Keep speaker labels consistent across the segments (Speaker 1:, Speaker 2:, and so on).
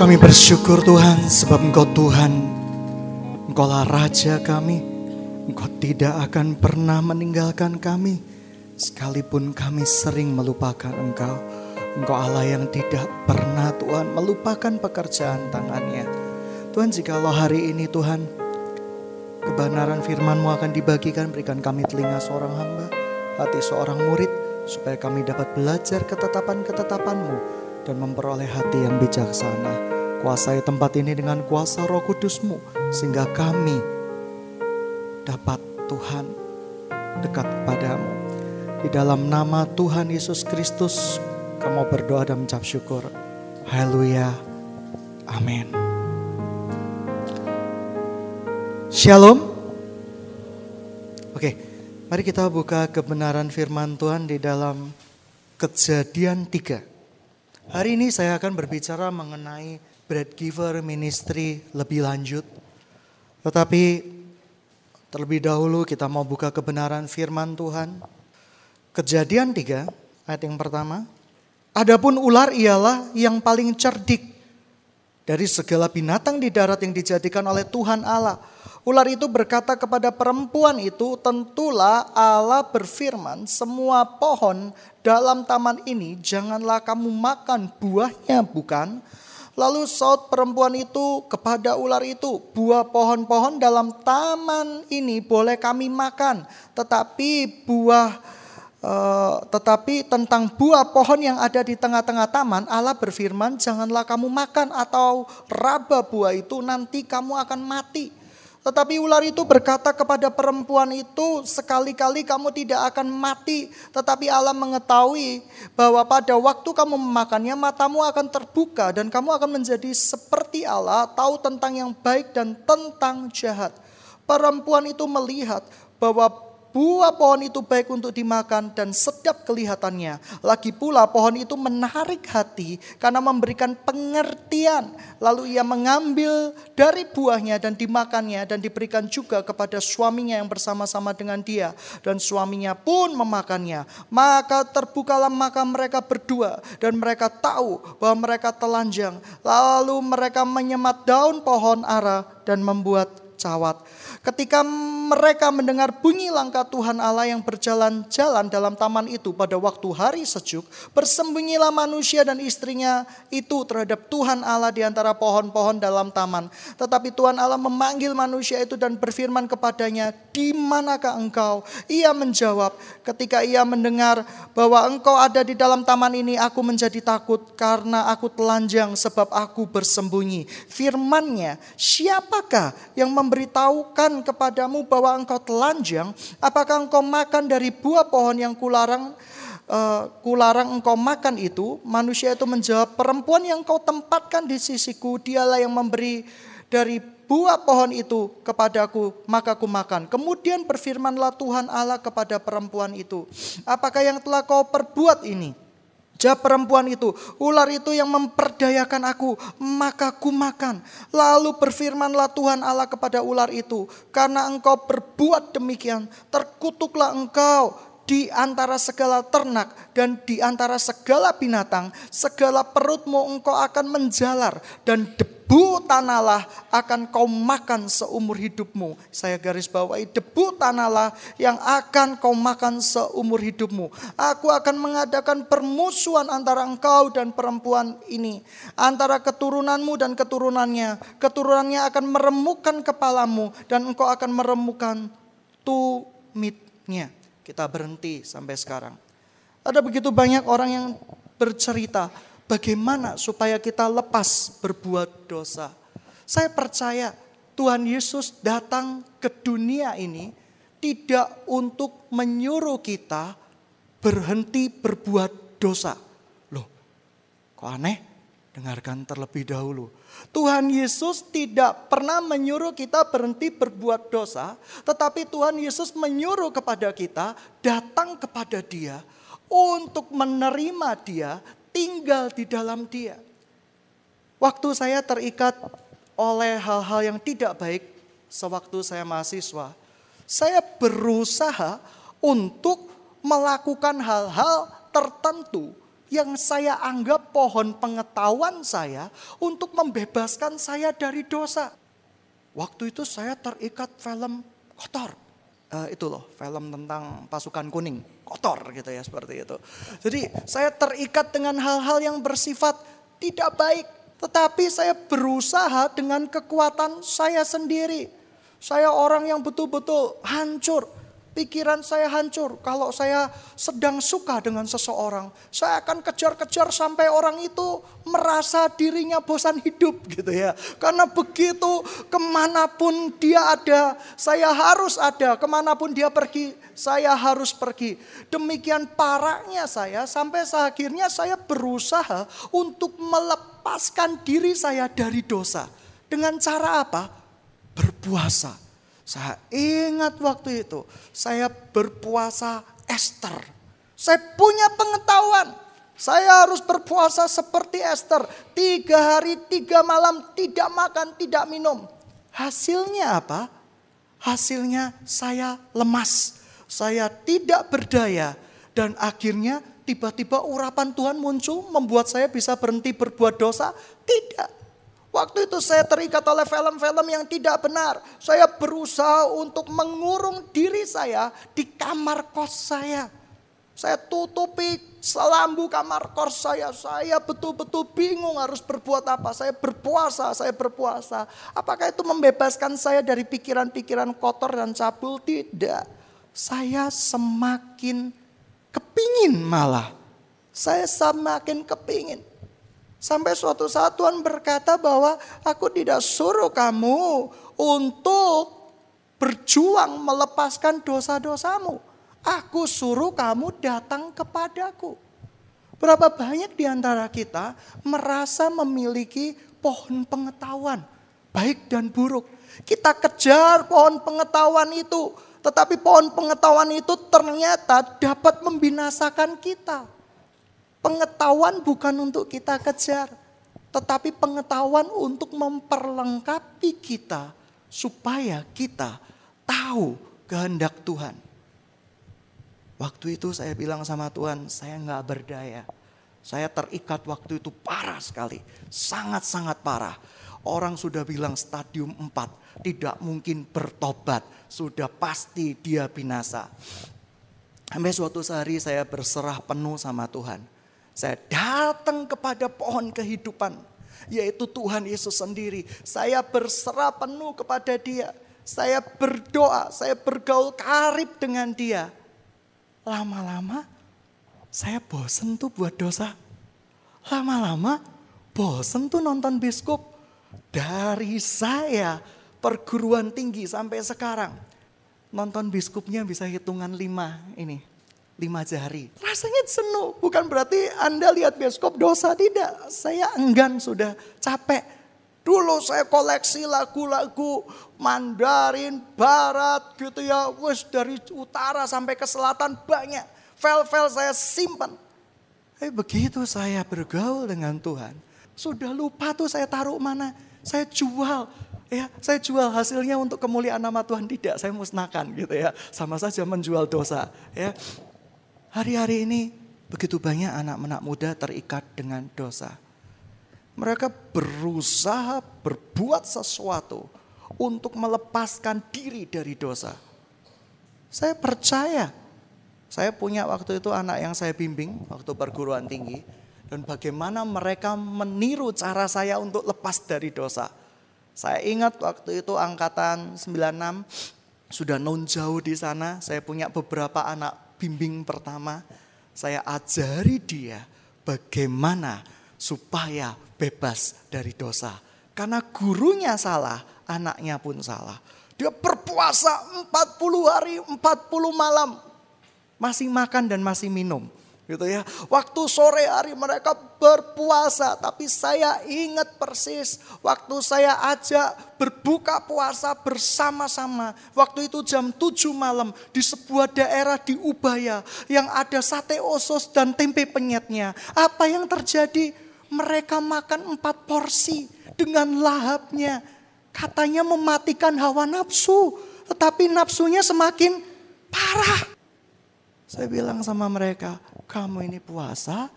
Speaker 1: Kami bersyukur Tuhan sebab Engkau Tuhan. Engkaulah Raja kami. Engkau tidak akan pernah meninggalkan kami. Sekalipun kami sering melupakan Engkau. Engkau Allah yang tidak pernah Tuhan melupakan pekerjaan tangannya. Tuhan jikalau hari ini Tuhan kebenaran firman-Mu akan dibagikan berikan kami telinga seorang hamba, hati seorang murid supaya kami dapat belajar ketetapan-ketetapan-Mu dan memperoleh hati yang bijaksana. Kuasai tempat ini dengan kuasa roh kudusmu sehingga kami dapat Tuhan dekat kepadamu. Di dalam nama Tuhan Yesus Kristus kamu berdoa dan mengucap syukur. Haleluya. Amin. Shalom. Oke, mari kita buka kebenaran firman Tuhan di dalam Kejadian 3. Hari ini saya akan berbicara mengenai bread giver ministry lebih lanjut. Tetapi terlebih dahulu kita mau buka kebenaran firman Tuhan. Kejadian 3 ayat yang pertama. Adapun ular ialah yang paling cerdik dari segala binatang di darat yang dijadikan oleh Tuhan Allah. Ular itu berkata kepada perempuan itu, tentulah Allah berfirman, semua pohon dalam taman ini janganlah kamu makan buahnya bukan, Lalu saut perempuan itu kepada ular itu, buah pohon-pohon dalam taman ini boleh kami makan, tetapi buah Uh, tetapi tentang buah pohon yang ada di tengah-tengah taman, Allah berfirman, "Janganlah kamu makan atau raba buah itu, nanti kamu akan mati." Tetapi ular itu berkata kepada perempuan itu, sekali-kali kamu tidak akan mati. Tetapi Allah mengetahui bahwa pada waktu kamu memakannya, matamu akan terbuka dan kamu akan menjadi seperti Allah, tahu tentang yang baik dan tentang jahat. Perempuan itu melihat bahwa Buah pohon itu baik untuk dimakan dan sedap kelihatannya. Lagi pula pohon itu menarik hati karena memberikan pengertian. Lalu ia mengambil dari buahnya dan dimakannya dan diberikan juga kepada suaminya yang bersama-sama dengan dia. Dan suaminya pun memakannya. Maka terbukalah maka mereka berdua dan mereka tahu bahwa mereka telanjang. Lalu mereka menyemat daun pohon ara dan membuat cawat. Ketika mereka mendengar bunyi langkah Tuhan Allah yang berjalan-jalan dalam taman itu pada waktu hari sejuk, bersembunyilah manusia dan istrinya itu terhadap Tuhan Allah di antara pohon-pohon dalam taman. Tetapi Tuhan Allah memanggil manusia itu dan berfirman kepadanya, "Di manakah engkau?" Ia menjawab, "Ketika ia mendengar bahwa engkau ada di dalam taman ini, aku menjadi takut karena aku telanjang sebab aku bersembunyi." Firmannya, "Siapakah yang memberitahukan kepadamu bahwa engkau telanjang, apakah engkau makan dari buah pohon yang kularang uh, kularang engkau makan itu? Manusia itu menjawab, perempuan yang kau tempatkan di sisiku, dialah yang memberi dari buah pohon itu kepadaku, maka aku makan. Kemudian berfirmanlah Tuhan Allah kepada perempuan itu, apakah yang telah kau perbuat ini? Jawab perempuan itu, ular itu yang memperdayakan aku, maka ku makan. Lalu berfirmanlah Tuhan Allah kepada ular itu, karena engkau berbuat demikian, terkutuklah engkau di antara segala ternak dan di antara segala binatang, segala perutmu engkau akan menjalar dan debu tanahlah akan kau makan seumur hidupmu. Saya garis bawahi debu tanahlah yang akan kau makan seumur hidupmu. Aku akan mengadakan permusuhan antara engkau dan perempuan ini. Antara keturunanmu dan keturunannya. Keturunannya akan meremukkan kepalamu dan engkau akan meremukkan tumitnya kita berhenti sampai sekarang. Ada begitu banyak orang yang bercerita bagaimana supaya kita lepas berbuat dosa. Saya percaya Tuhan Yesus datang ke dunia ini tidak untuk menyuruh kita berhenti berbuat dosa. Loh, kok aneh? Dengarkan terlebih dahulu. Tuhan Yesus tidak pernah menyuruh kita berhenti berbuat dosa, tetapi Tuhan Yesus menyuruh kepada kita datang kepada Dia untuk menerima Dia, tinggal di dalam Dia. Waktu saya terikat oleh hal-hal yang tidak baik sewaktu saya mahasiswa, saya berusaha untuk melakukan hal-hal tertentu yang saya anggap pohon pengetahuan saya untuk membebaskan saya dari dosa. Waktu itu saya terikat film kotor. Uh, itu loh, film tentang pasukan kuning, kotor gitu ya seperti itu. Jadi saya terikat dengan hal-hal yang bersifat tidak baik. Tetapi saya berusaha dengan kekuatan saya sendiri. Saya orang yang betul-betul hancur Pikiran saya hancur kalau saya sedang suka dengan seseorang. Saya akan kejar-kejar sampai orang itu merasa dirinya bosan hidup gitu ya. Karena begitu ke mana pun dia ada, saya harus ada. Ke mana pun dia pergi, saya harus pergi. Demikian parahnya saya sampai akhirnya saya berusaha untuk melepaskan diri saya dari dosa. Dengan cara apa? Berpuasa saya ingat waktu itu, saya berpuasa Esther. Saya punya pengetahuan. Saya harus berpuasa seperti Esther. Tiga hari, tiga malam, tidak makan, tidak minum. Hasilnya apa? Hasilnya saya lemas. Saya tidak berdaya. Dan akhirnya tiba-tiba urapan Tuhan muncul membuat saya bisa berhenti berbuat dosa. Tidak. Waktu itu saya terikat oleh film-film yang tidak benar. Saya berusaha untuk mengurung diri saya di kamar kos saya. Saya tutupi selambu kamar kos saya. Saya betul-betul bingung harus berbuat apa. Saya berpuasa, saya berpuasa. Apakah itu membebaskan saya dari pikiran-pikiran kotor dan cabul? Tidak. Saya semakin kepingin malah. Saya semakin kepingin. Sampai suatu saat Tuhan berkata bahwa aku tidak suruh kamu untuk berjuang melepaskan dosa-dosamu. Aku suruh kamu datang kepadaku. Berapa banyak di antara kita merasa memiliki pohon pengetahuan, baik dan buruk. Kita kejar pohon pengetahuan itu, tetapi pohon pengetahuan itu ternyata dapat membinasakan kita. Pengetahuan bukan untuk kita kejar, tetapi pengetahuan untuk memperlengkapi kita supaya kita tahu kehendak Tuhan. Waktu itu saya bilang sama Tuhan, saya nggak berdaya. Saya terikat waktu itu parah sekali, sangat-sangat parah. Orang sudah bilang stadium 4, tidak mungkin bertobat, sudah pasti dia binasa. Sampai suatu hari saya berserah penuh sama Tuhan. Saya datang kepada pohon kehidupan, yaitu Tuhan Yesus sendiri. Saya berserah penuh kepada Dia. Saya berdoa, saya bergaul karib dengan Dia. Lama-lama saya bosen tuh buat dosa. Lama-lama bosen tuh nonton biskup. Dari saya perguruan tinggi sampai sekarang. Nonton biskupnya bisa hitungan lima ini lima jari. Rasanya jenuh, bukan berarti Anda lihat bioskop dosa, tidak. Saya enggan sudah capek. Dulu saya koleksi lagu-lagu Mandarin, Barat gitu ya. Wes dari utara sampai ke selatan banyak. File-file saya simpan. Eh begitu saya bergaul dengan Tuhan. Sudah lupa tuh saya taruh mana. Saya jual. Ya, saya jual hasilnya untuk kemuliaan nama Tuhan tidak, saya musnahkan gitu ya. Sama saja menjual dosa, ya. Hari-hari ini begitu banyak anak-anak muda terikat dengan dosa. Mereka berusaha berbuat sesuatu untuk melepaskan diri dari dosa. Saya percaya, saya punya waktu itu anak yang saya bimbing waktu perguruan tinggi. Dan bagaimana mereka meniru cara saya untuk lepas dari dosa. Saya ingat waktu itu angkatan 96 sudah non jauh di sana. Saya punya beberapa anak bimbing pertama, saya ajari dia bagaimana supaya bebas dari dosa. Karena gurunya salah, anaknya pun salah. Dia berpuasa 40 hari, 40 malam. Masih makan dan masih minum gitu ya. Waktu sore hari mereka berpuasa, tapi saya ingat persis waktu saya ajak berbuka puasa bersama-sama. Waktu itu jam 7 malam di sebuah daerah di Ubaya yang ada sate osos dan tempe penyetnya. Apa yang terjadi? Mereka makan empat porsi dengan lahapnya. Katanya mematikan hawa nafsu, tetapi nafsunya semakin parah. Saya bilang sama mereka, kamu ini puasa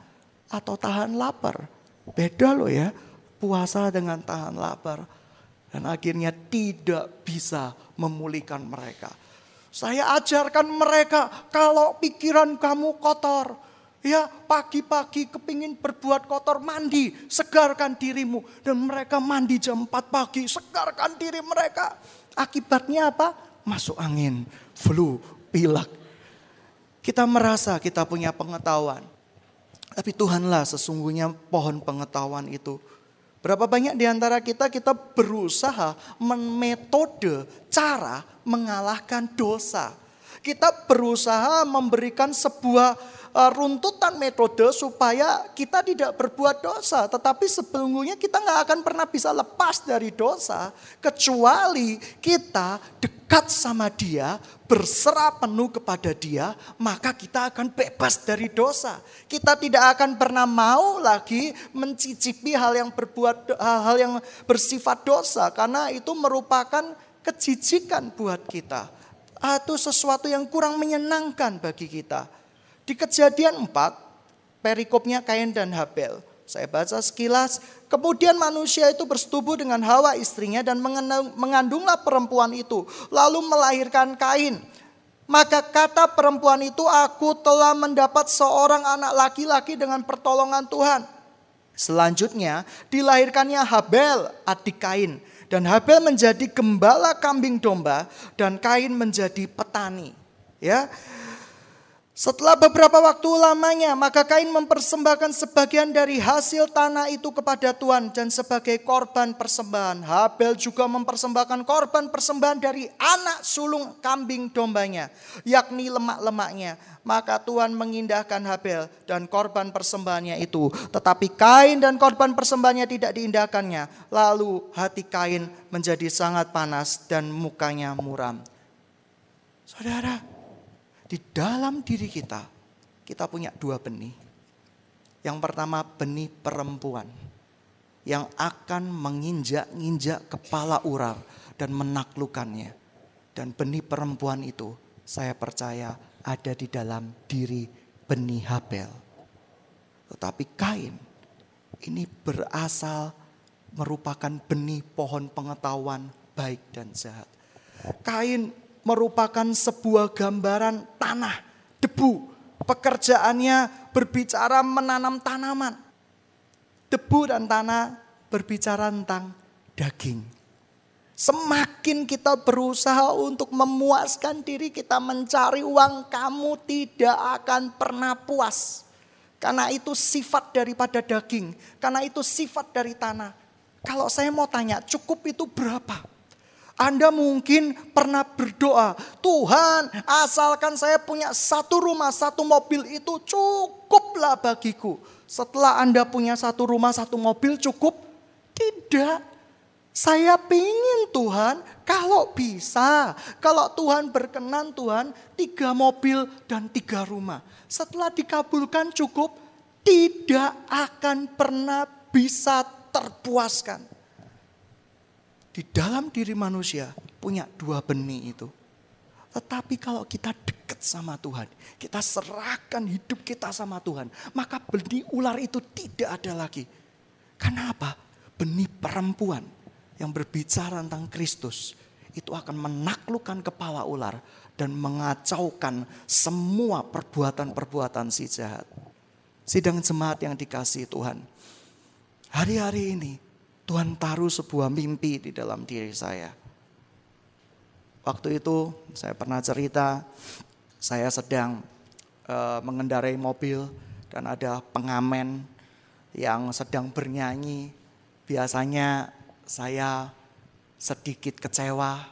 Speaker 1: atau tahan lapar. Beda loh ya, puasa dengan tahan lapar. Dan akhirnya tidak bisa memulihkan mereka. Saya ajarkan mereka kalau pikiran kamu kotor. Ya pagi-pagi kepingin berbuat kotor mandi, segarkan dirimu. Dan mereka mandi jam 4 pagi, segarkan diri mereka. Akibatnya apa? Masuk angin, flu, pilek. Kita merasa kita punya pengetahuan. Tapi Tuhanlah sesungguhnya pohon pengetahuan itu. Berapa banyak di antara kita kita berusaha metode cara mengalahkan dosa. Kita berusaha memberikan sebuah runtutan metode supaya kita tidak berbuat dosa. Tetapi sebelumnya kita nggak akan pernah bisa lepas dari dosa. Kecuali kita dekat sama dia, berserah penuh kepada dia, maka kita akan bebas dari dosa. Kita tidak akan pernah mau lagi mencicipi hal yang berbuat hal yang bersifat dosa karena itu merupakan kejijikan buat kita atau sesuatu yang kurang menyenangkan bagi kita. Di kejadian 4, perikopnya Kain dan Habel. Saya baca sekilas, kemudian manusia itu bersetubuh dengan Hawa istrinya dan mengandunglah perempuan itu. Lalu melahirkan Kain. Maka kata perempuan itu, aku telah mendapat seorang anak laki-laki dengan pertolongan Tuhan. Selanjutnya dilahirkannya Habel, adik Kain. Dan Habel menjadi gembala kambing domba dan Kain menjadi petani. Ya. Setelah beberapa waktu lamanya, maka Kain mempersembahkan sebagian dari hasil tanah itu kepada Tuhan dan sebagai korban persembahan. Habel juga mempersembahkan korban persembahan dari anak sulung kambing dombanya, yakni lemak-lemaknya maka Tuhan mengindahkan Habel dan korban persembahannya itu. Tetapi Kain dan korban persembahannya tidak diindahkannya. Lalu hati Kain menjadi sangat panas dan mukanya muram. Saudara, di dalam diri kita, kita punya dua benih. Yang pertama benih perempuan yang akan menginjak-injak kepala ular dan menaklukkannya. Dan benih perempuan itu saya percaya ada di dalam diri benih Habel. Tetapi Kain ini berasal merupakan benih pohon pengetahuan baik dan jahat. Kain merupakan sebuah gambaran tanah, debu. Pekerjaannya berbicara menanam tanaman. Debu dan tanah berbicara tentang daging. Semakin kita berusaha untuk memuaskan diri kita mencari uang, kamu tidak akan pernah puas. Karena itu sifat daripada daging, karena itu sifat dari tanah. Kalau saya mau tanya, cukup itu berapa? Anda mungkin pernah berdoa, Tuhan asalkan saya punya satu rumah, satu mobil itu cukuplah bagiku. Setelah Anda punya satu rumah, satu mobil cukup? Tidak. Saya pingin Tuhan kalau bisa. Kalau Tuhan berkenan Tuhan tiga mobil dan tiga rumah. Setelah dikabulkan cukup tidak akan pernah bisa terpuaskan. Di dalam diri manusia punya dua benih itu. Tetapi kalau kita dekat sama Tuhan, kita serahkan hidup kita sama Tuhan, maka benih ular itu tidak ada lagi. Kenapa? Benih perempuan yang berbicara tentang Kristus itu akan menaklukkan kepala ular dan mengacaukan semua perbuatan-perbuatan si jahat. Sidang jemaat yang dikasih Tuhan. Hari-hari ini Tuhan taruh sebuah mimpi di dalam diri saya. Waktu itu saya pernah cerita saya sedang uh, mengendarai mobil dan ada pengamen yang sedang bernyanyi. Biasanya saya sedikit kecewa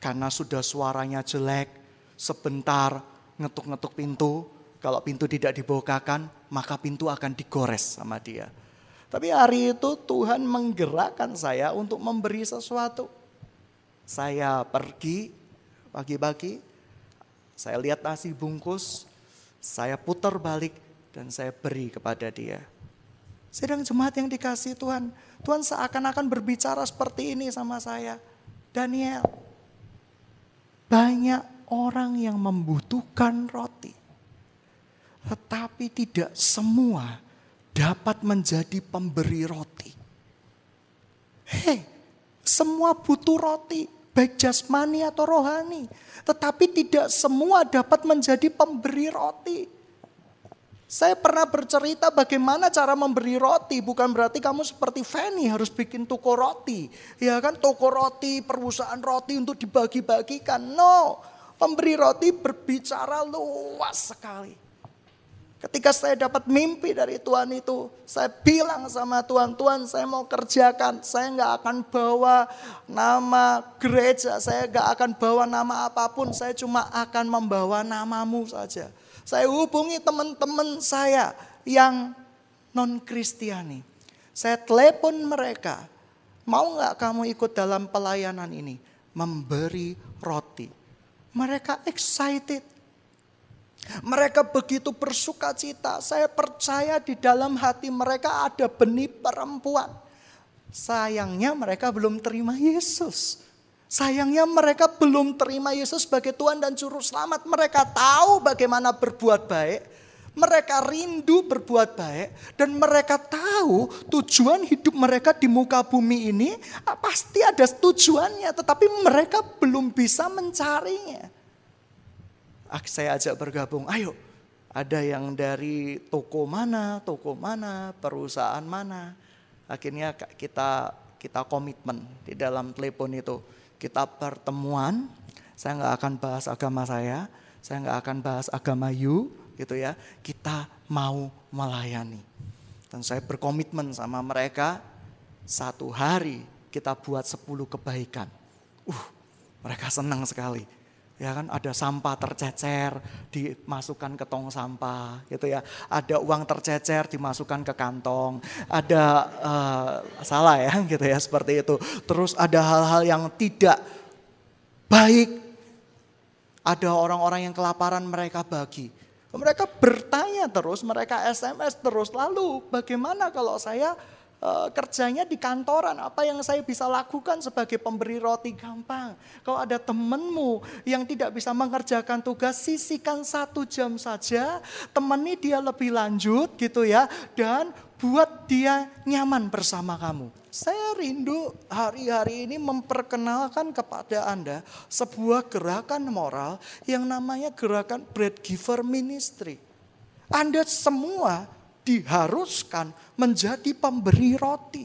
Speaker 1: karena sudah suaranya jelek, sebentar ngetuk-ngetuk pintu, kalau pintu tidak dibukakan, maka pintu akan digores sama dia. Tapi hari itu Tuhan menggerakkan saya untuk memberi sesuatu. Saya pergi pagi-pagi, saya lihat nasi bungkus, saya putar balik dan saya beri kepada dia. Sedang jemaat yang dikasih Tuhan, Tuhan seakan-akan berbicara seperti ini sama saya. Daniel, banyak orang yang membutuhkan roti. Tetapi tidak semua dapat menjadi pemberi roti. Hei, semua butuh roti, baik jasmani atau rohani. Tetapi tidak semua dapat menjadi pemberi roti. Saya pernah bercerita bagaimana cara memberi roti. Bukan berarti kamu seperti Fanny harus bikin toko roti. Ya kan toko roti, perusahaan roti untuk dibagi-bagikan. No, pemberi roti berbicara luas sekali. Ketika saya dapat mimpi dari Tuhan itu, saya bilang sama Tuhan, Tuhan saya mau kerjakan, saya nggak akan bawa nama gereja, saya nggak akan bawa nama apa pun, saya cuma akan membawa namamu saja. Saya hubungi teman-teman saya yang non Kristiani. Saya telepon mereka, mau nggak kamu ikut dalam pelayanan ini? Memberi roti. Mereka excited mereka begitu bersuka cita. Saya percaya di dalam hati mereka ada benih perempuan. Sayangnya mereka belum terima Yesus. Sayangnya mereka belum terima Yesus sebagai Tuhan dan Juru Selamat. Mereka tahu bagaimana berbuat baik. Mereka rindu berbuat baik. Dan mereka tahu tujuan hidup mereka di muka bumi ini ah, pasti ada tujuannya. Tetapi mereka belum bisa mencarinya saya ajak bergabung, ayo ada yang dari toko mana, toko mana, perusahaan mana. Akhirnya kita kita komitmen di dalam telepon itu. Kita pertemuan, saya nggak akan bahas agama saya, saya nggak akan bahas agama you, gitu ya. Kita mau melayani. Dan saya berkomitmen sama mereka, satu hari kita buat sepuluh kebaikan. Uh, mereka senang sekali ya kan ada sampah tercecer dimasukkan ke tong sampah gitu ya. Ada uang tercecer dimasukkan ke kantong. Ada uh, salah ya gitu ya seperti itu. Terus ada hal-hal yang tidak baik. Ada orang-orang yang kelaparan mereka bagi. Mereka bertanya terus mereka SMS terus. Lalu bagaimana kalau saya uh, kerjanya di kantoran, apa yang saya bisa lakukan sebagai pemberi roti gampang. Kalau ada temenmu yang tidak bisa mengerjakan tugas, sisihkan satu jam saja, temani dia lebih lanjut gitu ya, dan buat dia nyaman bersama kamu. Saya rindu hari-hari ini memperkenalkan kepada Anda sebuah gerakan moral yang namanya gerakan bread giver ministry. Anda semua diharuskan menjadi pemberi roti.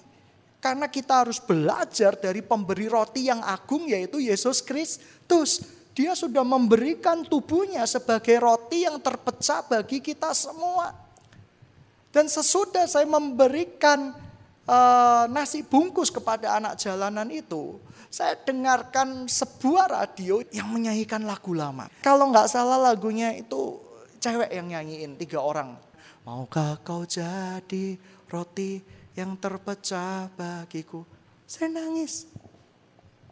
Speaker 1: Karena kita harus belajar dari pemberi roti yang agung yaitu Yesus Kristus. Dia sudah memberikan tubuhnya sebagai roti yang terpecah bagi kita semua. Dan sesudah saya memberikan uh, nasi bungkus kepada anak jalanan itu, saya dengarkan sebuah radio yang menyanyikan lagu lama. Kalau nggak salah lagunya itu cewek yang nyanyiin tiga orang. Maukah kau jadi roti yang terpecah bagiku? Saya nangis.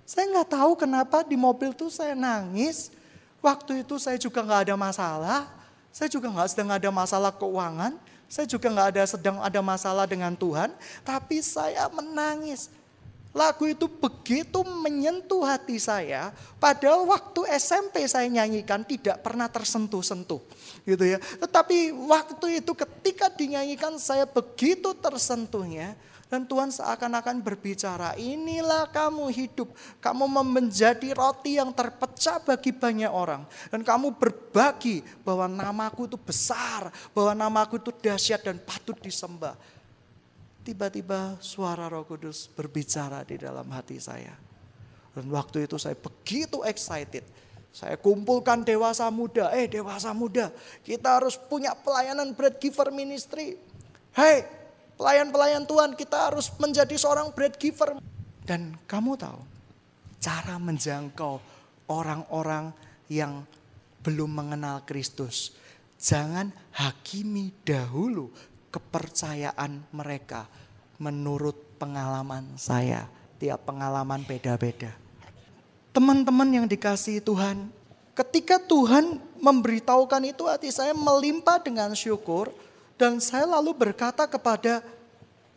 Speaker 1: Saya nggak tahu kenapa di mobil tuh saya nangis. Waktu itu saya juga nggak ada masalah. Saya juga nggak sedang ada masalah keuangan. Saya juga nggak ada sedang ada masalah dengan Tuhan. Tapi saya menangis. Lagu itu begitu menyentuh hati saya. Padahal waktu SMP saya nyanyikan tidak pernah tersentuh-sentuh gitu ya. Tetapi waktu itu ketika dinyanyikan saya begitu tersentuhnya dan Tuhan seakan-akan berbicara, inilah kamu hidup. Kamu menjadi roti yang terpecah bagi banyak orang. Dan kamu berbagi bahwa namaku itu besar, bahwa namaku itu dahsyat dan patut disembah. Tiba-tiba suara roh kudus berbicara di dalam hati saya. Dan waktu itu saya begitu excited saya kumpulkan dewasa muda. Eh dewasa muda, kita harus punya pelayanan bread giver ministry. Hei pelayan-pelayan Tuhan kita harus menjadi seorang bread giver. Dan kamu tahu cara menjangkau orang-orang yang belum mengenal Kristus. Jangan hakimi dahulu kepercayaan mereka menurut pengalaman saya. Tiap pengalaman beda-beda. Teman-teman yang dikasihi Tuhan, ketika Tuhan memberitahukan itu hati saya melimpah dengan syukur dan saya lalu berkata kepada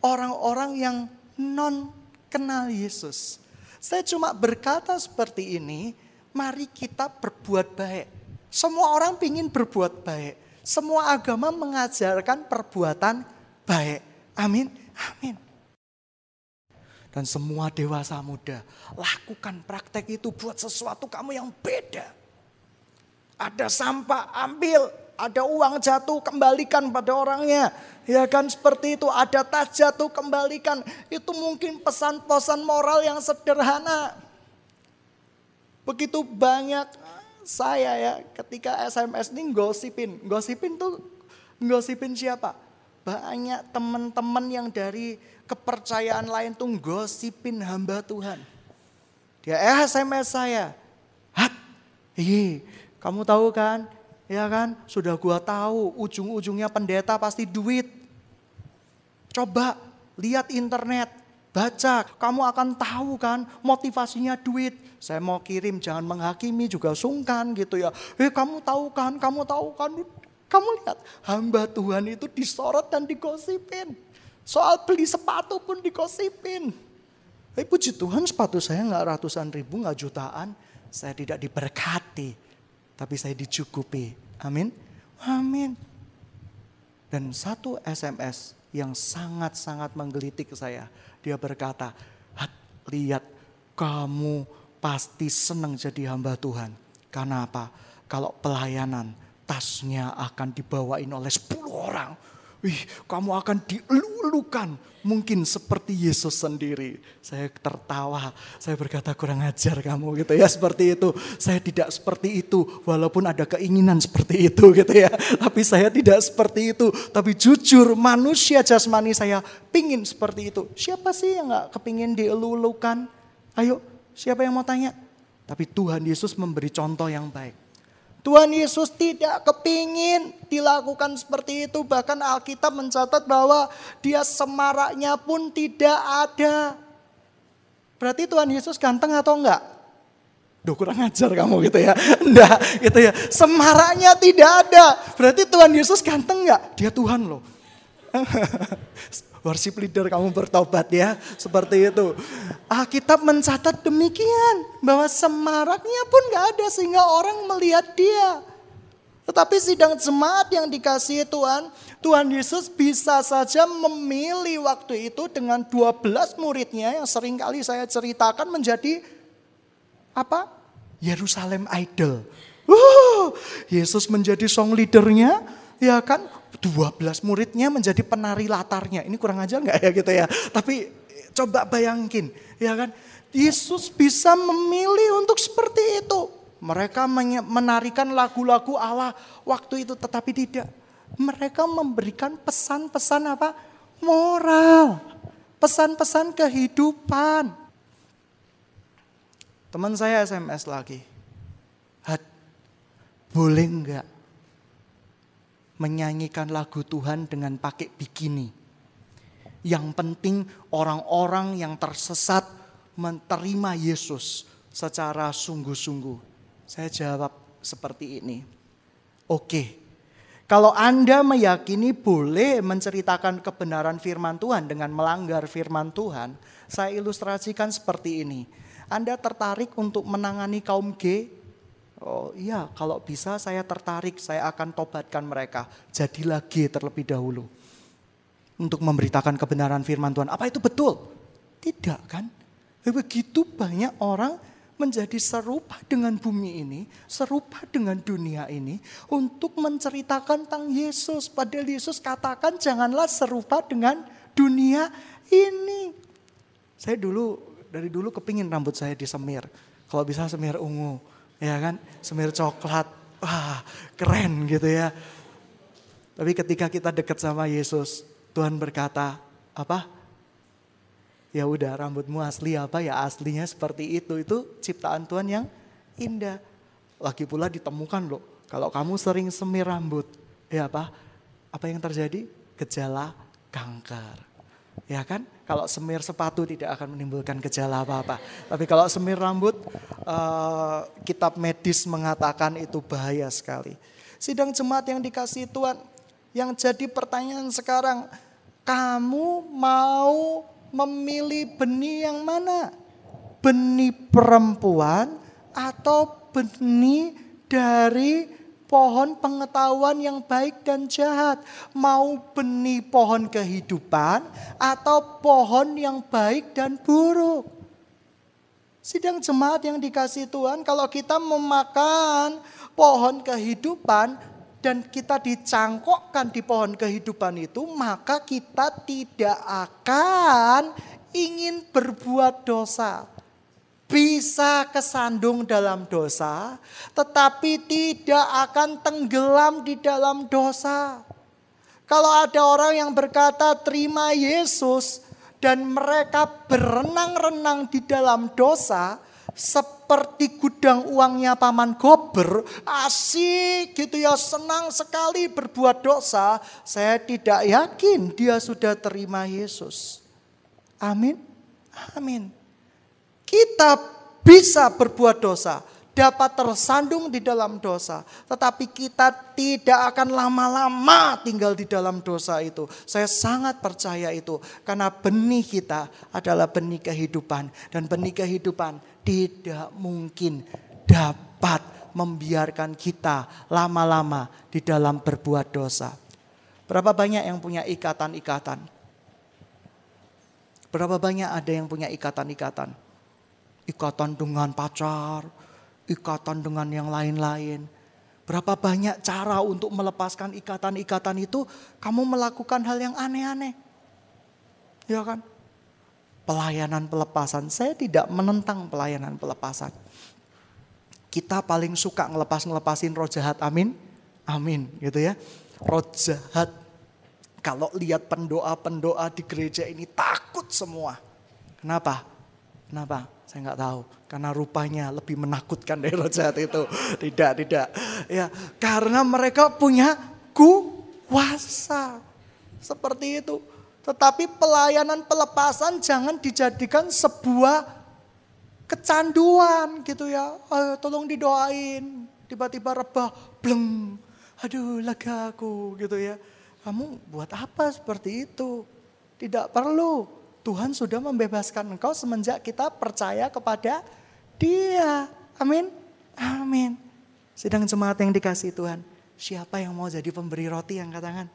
Speaker 1: orang-orang yang non kenal Yesus. Saya cuma berkata seperti ini, mari kita berbuat baik. Semua orang ingin berbuat baik. Semua agama mengajarkan perbuatan baik. Amin. Amin. Dan semua dewasa muda, lakukan praktek itu buat sesuatu kamu yang beda. Ada sampah, ambil. Ada uang jatuh, kembalikan pada orangnya. Ya kan seperti itu, ada tas jatuh, kembalikan. Itu mungkin pesan-pesan moral yang sederhana. Begitu banyak saya ya ketika SMS ini gosipin. Gosipin tuh, gosipin siapa? Banyak teman-teman yang dari kepercayaan lain tuh gosipin hamba Tuhan. Dia SMS saya. Hat, iya, kamu tahu kan? Ya kan? Sudah gua tahu ujung-ujungnya pendeta pasti duit. Coba lihat internet, baca, kamu akan tahu kan motivasinya duit. Saya mau kirim jangan menghakimi juga sungkan gitu ya. Eh kamu tahu kan, kamu tahu kan. Kamu lihat hamba Tuhan itu disorot dan digosipin. Soal beli sepatu pun digosipin. Tapi puji Tuhan sepatu saya nggak ratusan ribu, nggak jutaan. Saya tidak diberkati. Tapi saya dicukupi. Amin. Amin. Dan satu SMS yang sangat-sangat menggelitik saya. Dia berkata, lihat kamu pasti senang jadi hamba Tuhan. Karena apa? Kalau pelayanan, tasnya akan dibawain oleh 10 orang Wih, kamu akan dielulukan. Mungkin seperti Yesus sendiri. Saya tertawa, saya berkata kurang ajar kamu gitu ya seperti itu. Saya tidak seperti itu walaupun ada keinginan seperti itu gitu ya. Tapi saya tidak seperti itu. Tapi jujur manusia jasmani saya pingin seperti itu. Siapa sih yang gak kepingin dielulukan? Ayo siapa yang mau tanya? Tapi Tuhan Yesus memberi contoh yang baik. Tuhan Yesus tidak kepingin dilakukan seperti itu. Bahkan Alkitab mencatat bahwa dia semaraknya pun tidak ada. Berarti Tuhan Yesus ganteng atau enggak? Duh kurang ajar kamu gitu ya. Enggak gitu ya. Semaraknya tidak ada. Berarti Tuhan Yesus ganteng enggak? Dia Tuhan loh. worship leader kamu bertobat ya. Seperti itu. Alkitab mencatat demikian. Bahwa semaraknya pun gak ada sehingga orang melihat dia. Tetapi sidang jemaat yang dikasihi Tuhan, Tuhan Yesus bisa saja memilih waktu itu dengan 12 muridnya yang sering kali saya ceritakan menjadi apa? Yerusalem Idol. Uh, Yesus menjadi song leadernya, ya kan? 12 muridnya menjadi penari latarnya. Ini kurang aja nggak ya gitu ya. Tapi coba bayangin ya kan. Yesus bisa memilih untuk seperti itu. Mereka menarikan lagu-lagu Allah waktu itu tetapi tidak. Mereka memberikan pesan-pesan apa? Moral. Pesan-pesan kehidupan. Teman saya SMS lagi. Had, boleh enggak menyanyikan lagu Tuhan dengan pakai bikini. Yang penting orang-orang yang tersesat menerima Yesus secara sungguh-sungguh. Saya jawab seperti ini. Oke, kalau Anda meyakini boleh menceritakan kebenaran firman Tuhan dengan melanggar firman Tuhan, saya ilustrasikan seperti ini. Anda tertarik untuk menangani kaum G Oh iya, kalau bisa saya tertarik, saya akan tobatkan mereka. Jadilah G terlebih dahulu. Untuk memberitakan kebenaran firman Tuhan. Apa itu betul? Tidak kan? Begitu banyak orang menjadi serupa dengan bumi ini, serupa dengan dunia ini, untuk menceritakan tentang Yesus. Padahal Yesus katakan janganlah serupa dengan dunia ini. Saya dulu, dari dulu kepingin rambut saya disemir. Kalau bisa semir ungu ya kan, semir coklat, wah keren gitu ya. Tapi ketika kita dekat sama Yesus, Tuhan berkata, apa? Ya udah rambutmu asli apa ya aslinya seperti itu. Itu ciptaan Tuhan yang indah. Lagi pula ditemukan loh, kalau kamu sering semir rambut, ya apa? Apa yang terjadi? Gejala kanker. Ya kan? Kalau semir sepatu tidak akan menimbulkan gejala apa-apa. Tapi kalau semir rambut, uh, kitab medis mengatakan itu bahaya sekali. Sidang jemaat yang dikasih Tuhan, yang jadi pertanyaan sekarang, kamu mau memilih benih yang mana? Benih perempuan atau benih dari pohon pengetahuan yang baik dan jahat. Mau benih pohon kehidupan atau pohon yang baik dan buruk. Sidang jemaat yang dikasih Tuhan, kalau kita memakan pohon kehidupan dan kita dicangkokkan di pohon kehidupan itu, maka kita tidak akan ingin berbuat dosa bisa kesandung dalam dosa, tetapi tidak akan tenggelam di dalam dosa. Kalau ada orang yang berkata, "Terima Yesus," dan mereka berenang-renang di dalam dosa, seperti gudang uangnya paman gober, asik gitu ya, senang sekali berbuat dosa. Saya tidak yakin dia sudah terima Yesus. Amin. Amin. Kita bisa berbuat dosa, dapat tersandung di dalam dosa, tetapi kita tidak akan lama-lama tinggal di dalam dosa itu. Saya sangat percaya itu, karena benih kita adalah benih kehidupan, dan benih kehidupan tidak mungkin dapat membiarkan kita lama-lama di dalam berbuat dosa. Berapa banyak yang punya ikatan-ikatan? Berapa banyak ada yang punya ikatan-ikatan? Ikatan dengan pacar, ikatan dengan yang lain-lain. Berapa banyak cara untuk melepaskan ikatan-ikatan itu, kamu melakukan hal yang aneh-aneh. Ya kan? Pelayanan pelepasan, saya tidak menentang pelayanan pelepasan. Kita paling suka ngelepas-ngelepasin roh jahat, amin? Amin, gitu ya. Roh jahat, kalau lihat pendoa-pendoa di gereja ini takut semua. Kenapa? Kenapa? Saya nggak tahu. Karena rupanya lebih menakutkan dari roh jahat itu. Tidak, tidak. Ya, karena mereka punya kuasa. Seperti itu. Tetapi pelayanan pelepasan jangan dijadikan sebuah kecanduan gitu ya. Ayo tolong didoain. Tiba-tiba rebah, bleng. Aduh lega aku gitu ya. Kamu buat apa seperti itu? Tidak perlu. Tuhan sudah membebaskan engkau semenjak kita percaya kepada dia. Amin. Amin. Sedang jemaat yang dikasih Tuhan. Siapa yang mau jadi pemberi roti yang katakan?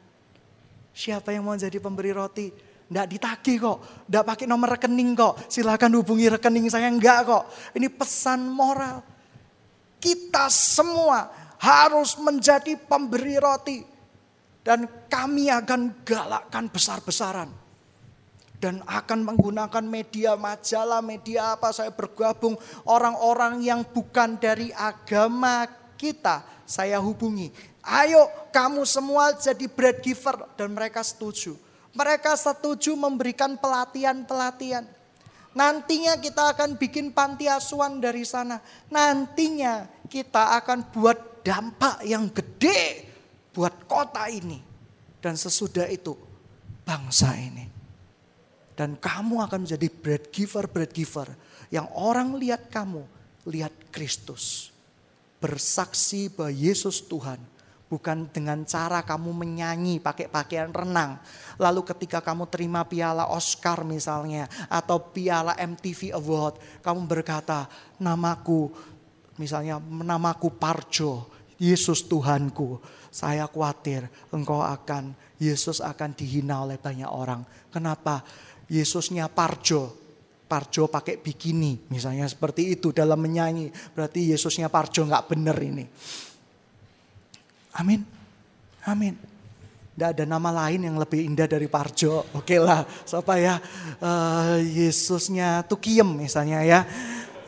Speaker 1: Siapa yang mau jadi pemberi roti? Tidak ditagih kok, tidak pakai nomor rekening kok. Silahkan hubungi rekening saya, enggak kok. Ini pesan moral. Kita semua harus menjadi pemberi roti. Dan kami akan galakkan besar-besaran dan akan menggunakan media majalah, media apa saya bergabung orang-orang yang bukan dari agama kita saya hubungi. Ayo kamu semua jadi bread giver dan mereka setuju. Mereka setuju memberikan pelatihan-pelatihan. Nantinya kita akan bikin panti asuhan dari sana. Nantinya kita akan buat dampak yang gede buat kota ini. Dan sesudah itu bangsa ini. Dan kamu akan menjadi bread giver, bread giver. Yang orang lihat kamu, lihat Kristus. Bersaksi bahwa Yesus Tuhan. Bukan dengan cara kamu menyanyi pakai pakaian renang. Lalu ketika kamu terima piala Oscar misalnya. Atau piala MTV Award. Kamu berkata, namaku misalnya namaku Parjo. Yesus Tuhanku. Saya khawatir engkau akan, Yesus akan dihina oleh banyak orang. Kenapa? Yesusnya Parjo. Parjo pakai bikini, misalnya seperti itu dalam menyanyi. Berarti Yesusnya Parjo nggak benar ini. Amin. Amin. Tidak ada nama lain yang lebih indah dari Parjo. Oke lah, siapa ya? Uh, Yesusnya Tukiem misalnya ya.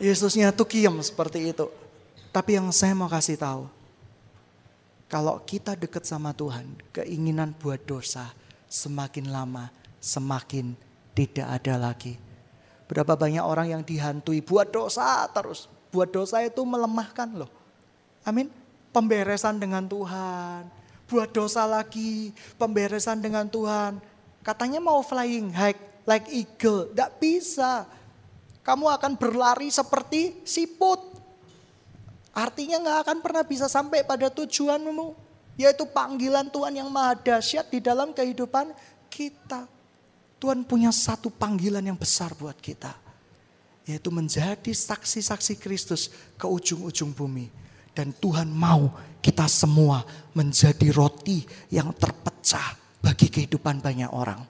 Speaker 1: Yesusnya Tukiem seperti itu. Tapi yang saya mau kasih tahu. Kalau kita dekat sama Tuhan, keinginan buat dosa semakin lama semakin tidak ada lagi. Berapa banyak orang yang dihantui buat dosa terus. Buat dosa itu melemahkan loh. Amin. Pemberesan dengan Tuhan. Buat dosa lagi. Pemberesan dengan Tuhan. Katanya mau flying high like eagle. Tidak bisa. Kamu akan berlari seperti siput. Artinya nggak akan pernah bisa sampai pada tujuanmu. Yaitu panggilan Tuhan yang maha dahsyat di dalam kehidupan kita. Tuhan punya satu panggilan yang besar buat kita. Yaitu menjadi saksi-saksi Kristus ke ujung-ujung bumi. Dan Tuhan mau kita semua menjadi roti yang terpecah bagi kehidupan banyak orang.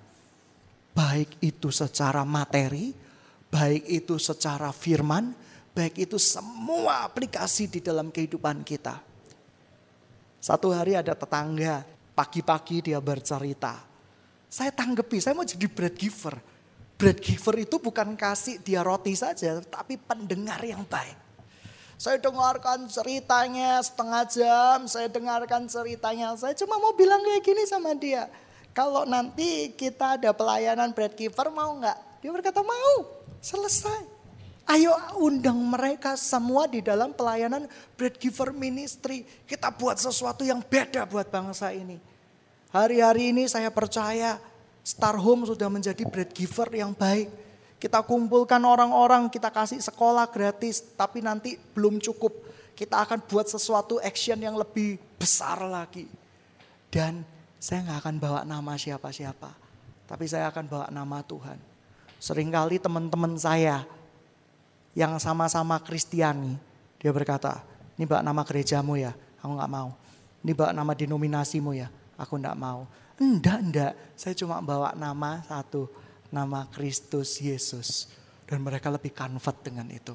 Speaker 1: Baik itu secara materi, baik itu secara firman, baik itu semua aplikasi di dalam kehidupan kita. Satu hari ada tetangga, pagi-pagi dia bercerita. Saya tanggapi, saya mau jadi bread giver. Bread giver itu bukan kasih dia roti saja, tapi pendengar yang baik. Saya dengarkan ceritanya setengah jam, saya dengarkan ceritanya. Saya cuma mau bilang kayak gini sama dia. Kalau nanti kita ada pelayanan bread giver mau nggak? Dia berkata mau, selesai. Ayo undang mereka semua di dalam pelayanan bread giver ministry. Kita buat sesuatu yang beda buat bangsa ini. Hari-hari ini saya percaya Star Home sudah menjadi bread giver yang baik kita kumpulkan orang-orang, kita kasih sekolah gratis, tapi nanti belum cukup. Kita akan buat sesuatu action yang lebih besar lagi. Dan saya nggak akan bawa nama siapa-siapa, tapi saya akan bawa nama Tuhan. Seringkali teman-teman saya yang sama-sama Kristiani, dia berkata, ini bawa nama gerejamu ya, aku nggak mau. Ini bawa nama denominasimu ya, aku nggak mau. Enggak, enggak, saya cuma bawa nama satu, nama Kristus Yesus. Dan mereka lebih convert dengan itu.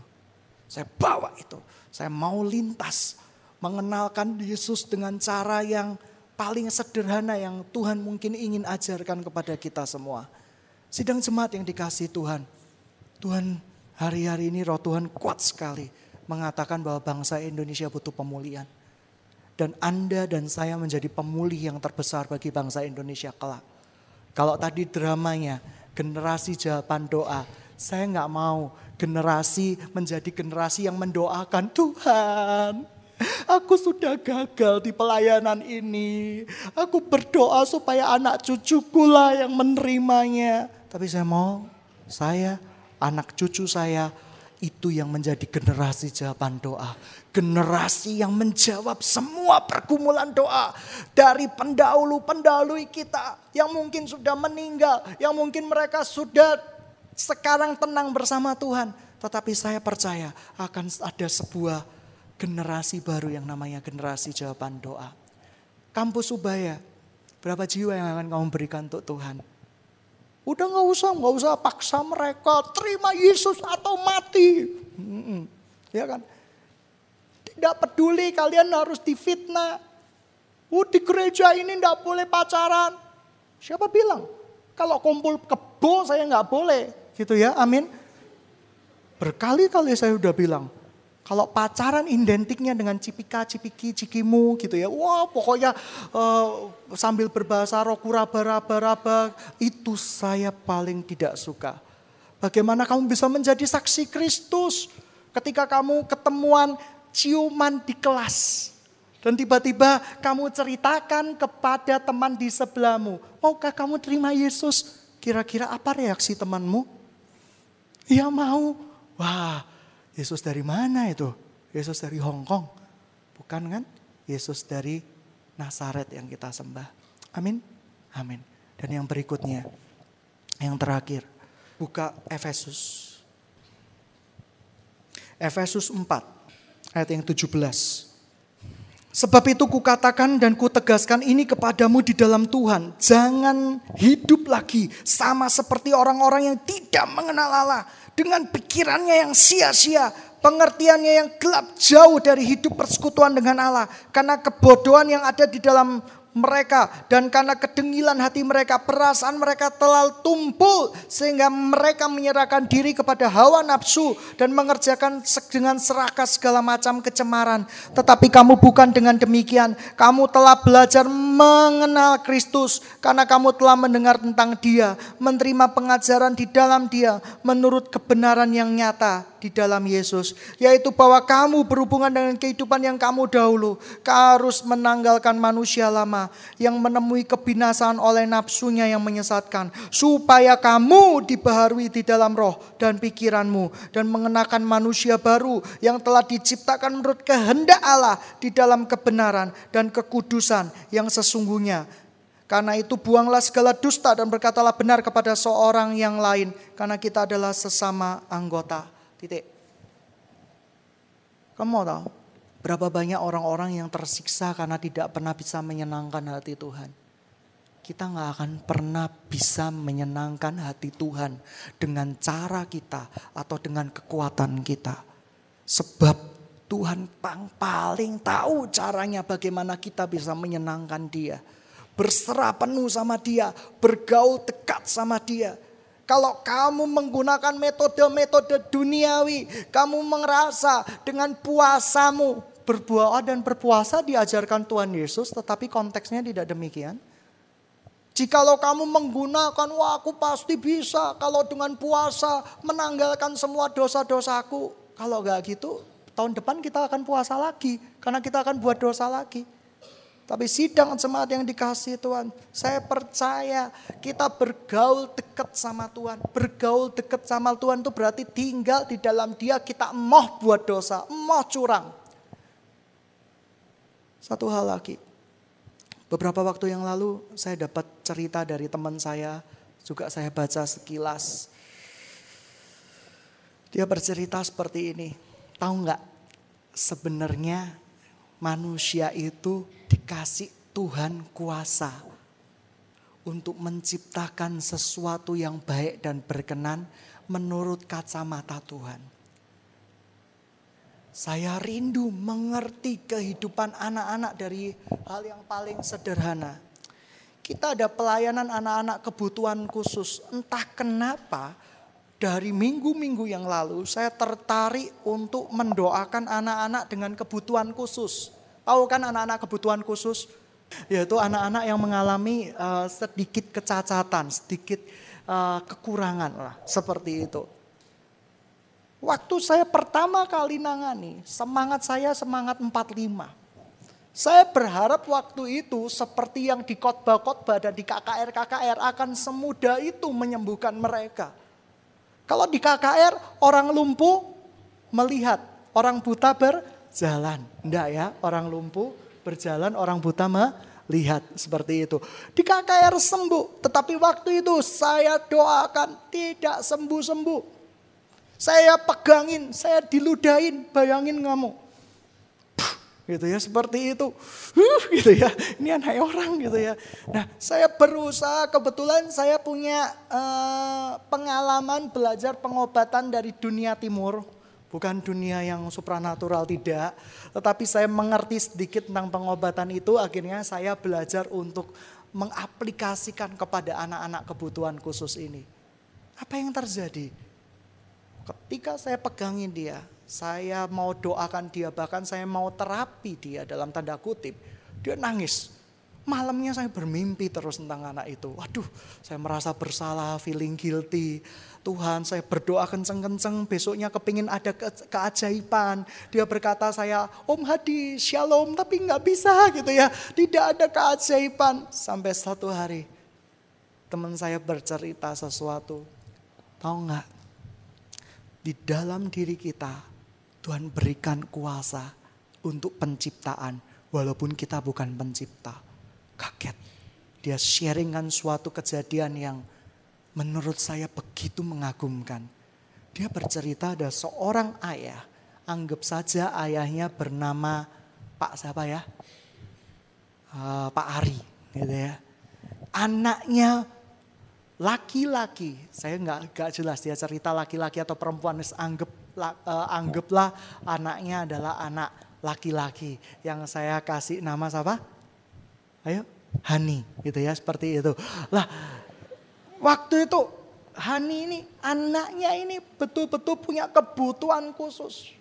Speaker 1: Saya bawa itu. Saya mau lintas. Mengenalkan Yesus dengan cara yang paling sederhana yang Tuhan mungkin ingin ajarkan kepada kita semua. Sidang jemaat yang dikasih Tuhan. Tuhan hari-hari ini roh Tuhan kuat sekali. Mengatakan bahwa bangsa Indonesia butuh pemulihan. Dan Anda dan saya menjadi pemulih yang terbesar bagi bangsa Indonesia kelak. Kalau tadi dramanya generasi jawaban doa. Saya nggak mau generasi menjadi generasi yang mendoakan Tuhan. Aku sudah gagal di pelayanan ini. Aku berdoa supaya anak cucuku lah yang menerimanya. Tapi saya mau saya, anak cucu saya itu yang menjadi generasi jawaban doa. Generasi yang menjawab semua pergumulan doa. Dari pendahulu-pendahulu kita yang mungkin sudah meninggal. Yang mungkin mereka sudah sekarang tenang bersama Tuhan. Tetapi saya percaya akan ada sebuah generasi baru yang namanya generasi jawaban doa. Kampus Ubaya, berapa jiwa yang akan kamu berikan untuk Tuhan? Udah nggak usah, nggak usah paksa mereka terima Yesus atau mati. Ya kan? Tidak peduli kalian harus difitnah. Oh di gereja ini tidak boleh pacaran. Siapa bilang? Kalau kumpul kebo saya nggak boleh. Gitu ya, amin. Berkali-kali saya udah bilang, kalau pacaran identiknya dengan cipika, cipiki, cikimu gitu ya. Wah pokoknya uh, sambil berbahasa roku raba-raba-raba. Itu saya paling tidak suka. Bagaimana kamu bisa menjadi saksi Kristus ketika kamu ketemuan ciuman di kelas. Dan tiba-tiba kamu ceritakan kepada teman di sebelahmu. Maukah kamu terima Yesus? Kira-kira apa reaksi temanmu? Ya mau. Wah Yesus dari mana itu? Yesus dari Hong Kong. Bukan kan? Yesus dari Nazaret yang kita sembah. Amin. Amin. Dan yang berikutnya, yang terakhir, buka Efesus. Efesus 4 ayat yang 17. Sebab itu kukatakan dan kutegaskan ini kepadamu di dalam Tuhan. Jangan hidup lagi sama seperti orang-orang yang tidak mengenal Allah dengan pikirannya yang sia-sia, pengertiannya yang gelap jauh dari hidup persekutuan dengan Allah karena kebodohan yang ada di dalam mereka. Dan karena kedengilan hati mereka perasaan mereka telah tumpul sehingga mereka menyerahkan diri kepada hawa nafsu dan mengerjakan dengan serakah segala macam kecemaran. Tetapi kamu bukan dengan demikian. Kamu telah belajar mengenal Kristus karena kamu telah mendengar tentang dia menerima pengajaran di dalam dia menurut kebenaran yang nyata di dalam Yesus, yaitu bahwa kamu berhubungan dengan kehidupan yang kamu dahulu, harus menanggalkan manusia lama yang menemui kebinasaan oleh nafsunya yang menyesatkan, supaya kamu dibaharui di dalam roh dan pikiranmu dan mengenakan manusia baru yang telah diciptakan menurut kehendak Allah di dalam kebenaran dan kekudusan yang sesungguhnya. Karena itu buanglah segala dusta dan berkatalah benar kepada seorang yang lain. Karena kita adalah sesama anggota. Titik. Kamu mau tahu? Berapa banyak orang-orang yang tersiksa karena tidak pernah bisa menyenangkan hati Tuhan. Kita nggak akan pernah bisa menyenangkan hati Tuhan dengan cara kita atau dengan kekuatan kita. Sebab Tuhan paling tahu caranya bagaimana kita bisa menyenangkan dia. Berserah penuh sama dia, bergaul dekat sama dia. Kalau kamu menggunakan metode-metode duniawi, kamu merasa dengan puasamu, berbuah dan berpuasa diajarkan Tuhan Yesus, tetapi konteksnya tidak demikian. Jikalau kamu menggunakan, wah aku pasti bisa kalau dengan puasa menanggalkan semua dosa-dosaku. Kalau gak gitu, tahun depan kita akan puasa lagi. Karena kita akan buat dosa lagi. Tapi sidang jemaat yang dikasih Tuhan, saya percaya kita bergaul dekat sama Tuhan. Bergaul dekat sama Tuhan itu berarti tinggal di dalam dia kita emoh buat dosa, emoh curang. Satu hal lagi. Beberapa waktu yang lalu saya dapat cerita dari teman saya, juga saya baca sekilas. Dia bercerita seperti ini. Tahu nggak? Sebenarnya manusia itu dikasih Tuhan kuasa untuk menciptakan sesuatu yang baik dan berkenan menurut kacamata Tuhan. Saya rindu mengerti kehidupan anak-anak dari hal yang paling sederhana. Kita ada pelayanan anak-anak kebutuhan khusus. Entah kenapa dari minggu-minggu yang lalu saya tertarik untuk mendoakan anak-anak dengan kebutuhan khusus. Tahu kan anak-anak kebutuhan khusus? Yaitu anak-anak yang mengalami uh, sedikit kecacatan, sedikit uh, kekurangan lah, seperti itu. Waktu saya pertama kali nangani, semangat saya semangat 45. Saya berharap waktu itu seperti yang di khotbah-khotbah dan di KKR-KKR akan semudah itu menyembuhkan mereka. Kalau di KKR orang lumpuh melihat, orang buta berjalan. Enggak ya, orang lumpuh berjalan, orang buta melihat seperti itu. Di KKR sembuh, tetapi waktu itu saya doakan tidak sembuh-sembuh. Saya pegangin, saya diludahin, bayangin kamu. Gitu ya, seperti itu. Huh, gitu ya, ini anak orang gitu ya. Nah saya berusaha, kebetulan saya punya uh, pengalaman belajar pengobatan dari dunia timur. Bukan dunia yang supranatural tidak, tetapi saya mengerti sedikit tentang pengobatan itu. Akhirnya saya belajar untuk mengaplikasikan kepada anak-anak kebutuhan khusus ini. Apa yang terjadi? Ketika saya pegangin dia, saya mau doakan dia, bahkan saya mau terapi dia dalam tanda kutip, dia nangis. Malamnya saya bermimpi terus tentang anak itu. Waduh, saya merasa bersalah, feeling guilty. Tuhan, saya berdoa kenceng-kenceng, besoknya kepingin ada ke keajaiban. Dia berkata saya, Om Hadi, shalom, tapi nggak bisa gitu ya. Tidak ada keajaiban. Sampai satu hari, teman saya bercerita sesuatu. Tahu nggak, di dalam diri kita Tuhan berikan kuasa untuk penciptaan walaupun kita bukan pencipta. Kaget. Dia sharingkan suatu kejadian yang menurut saya begitu mengagumkan. Dia bercerita ada seorang ayah, anggap saja ayahnya bernama Pak siapa ya? Uh, Pak Ari, gitu ya. Anaknya laki-laki, saya nggak nggak jelas dia cerita laki-laki atau perempuan, anggap uh, anggaplah anaknya adalah anak laki-laki yang saya kasih nama siapa? Ayo, Hani, gitu ya seperti itu. Lah, waktu itu Hani ini anaknya ini betul-betul punya kebutuhan khusus.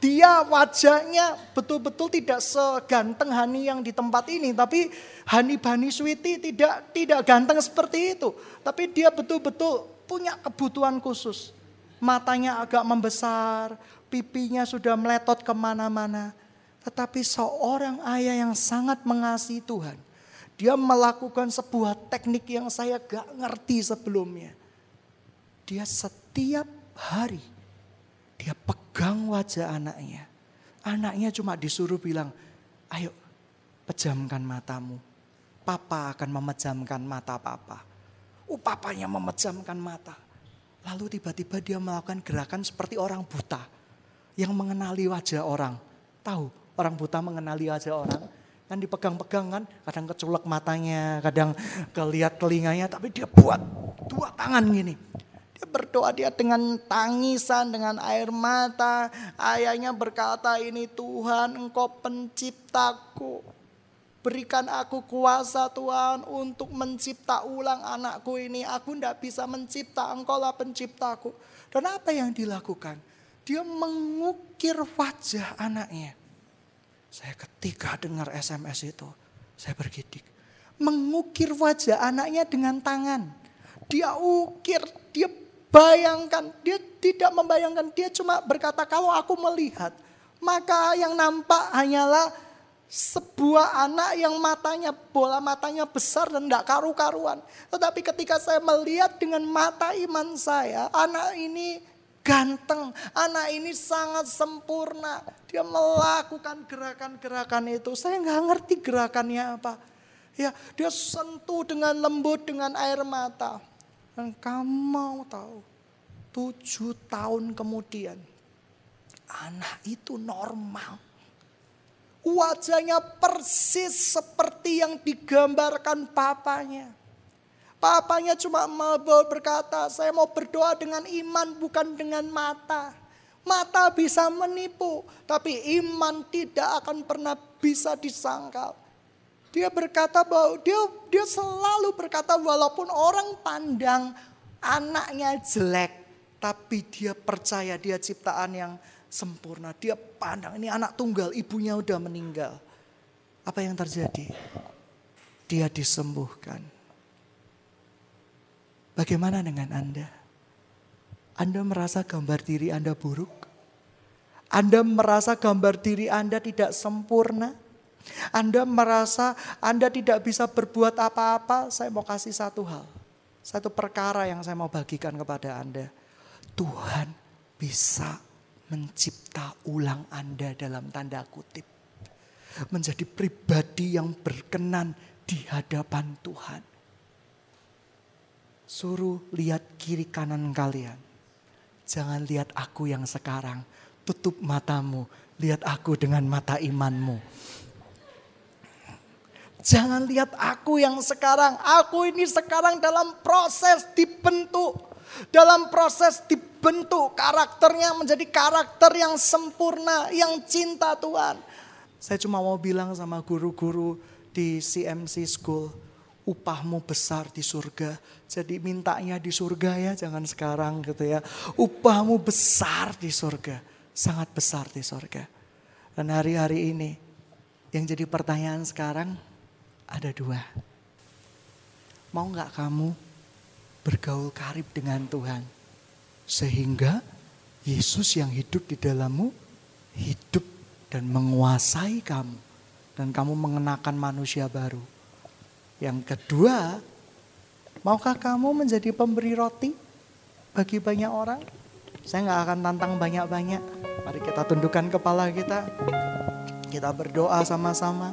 Speaker 1: Dia wajahnya betul-betul tidak seganteng Hani yang di tempat ini. Tapi Hani Bani Switi tidak tidak ganteng seperti itu. Tapi dia betul-betul punya kebutuhan khusus. Matanya agak membesar, pipinya sudah meletot ke mana-mana. Tetapi seorang ayah yang sangat mengasihi Tuhan. Dia melakukan sebuah teknik yang saya gak ngerti sebelumnya. Dia setiap hari dia pegang wajah anaknya. Anaknya cuma disuruh bilang, ayo pejamkan matamu. Papa akan memejamkan mata papa. Oh papanya memejamkan mata. Lalu tiba-tiba dia melakukan gerakan seperti orang buta. yang mengenali wajah orang. Tahu orang buta mengenali wajah orang. Kan dipegang-pegang kan, kadang keculek matanya, kadang kelihat telinganya, tapi dia buat dua tangan gini. Dia berdoa dia dengan tangisan, dengan air mata. Ayahnya berkata ini Tuhan engkau penciptaku. Berikan aku kuasa Tuhan untuk mencipta ulang anakku ini. Aku tidak bisa mencipta, engkau lah penciptaku. Dan apa yang dilakukan? Dia mengukir wajah anaknya. Saya ketika dengar SMS itu, saya bergidik. Mengukir wajah anaknya dengan tangan. Dia ukir, dia bayangkan, dia tidak membayangkan, dia cuma berkata kalau aku melihat, maka yang nampak hanyalah sebuah anak yang matanya, bola matanya besar dan tidak karu-karuan. Tetapi ketika saya melihat dengan mata iman saya, anak ini ganteng, anak ini sangat sempurna. Dia melakukan gerakan-gerakan itu. Saya nggak ngerti gerakannya apa. Ya, dia sentuh dengan lembut dengan air mata. Dan kamu mau tahu, tujuh tahun kemudian, anak itu normal. Wajahnya persis seperti yang digambarkan papanya. Papanya cuma mau berkata, saya mau berdoa dengan iman bukan dengan mata. Mata bisa menipu, tapi iman tidak akan pernah bisa disangkal. Dia berkata bahwa dia dia selalu berkata walaupun orang pandang anaknya jelek, tapi dia percaya dia ciptaan yang sempurna. Dia pandang ini anak tunggal, ibunya udah meninggal. Apa yang terjadi? Dia disembuhkan Bagaimana dengan Anda? Anda merasa gambar diri Anda buruk? Anda merasa gambar diri Anda tidak sempurna? Anda merasa Anda tidak bisa berbuat apa-apa? Saya mau kasih satu hal. Satu perkara yang saya mau bagikan kepada Anda. Tuhan bisa mencipta ulang Anda dalam tanda kutip. Menjadi pribadi yang berkenan di hadapan Tuhan. Suruh lihat kiri kanan kalian. Jangan lihat aku yang sekarang. Tutup matamu. Lihat aku dengan mata imanmu. Jangan lihat aku yang sekarang. Aku ini sekarang dalam proses dibentuk. Dalam proses dibentuk karakternya menjadi karakter yang sempurna. Yang cinta Tuhan. Saya cuma mau bilang sama guru-guru di CMC School upahmu besar di surga. Jadi mintanya di surga ya, jangan sekarang gitu ya. Upahmu besar di surga, sangat besar di surga. Dan hari-hari ini yang jadi pertanyaan sekarang ada dua. Mau nggak kamu bergaul karib dengan Tuhan? Sehingga Yesus yang hidup di dalammu hidup dan menguasai kamu. Dan kamu mengenakan manusia baru yang kedua, maukah kamu menjadi pemberi roti bagi banyak orang? Saya nggak akan tantang banyak-banyak. Mari kita tundukkan kepala kita. Kita berdoa sama-sama.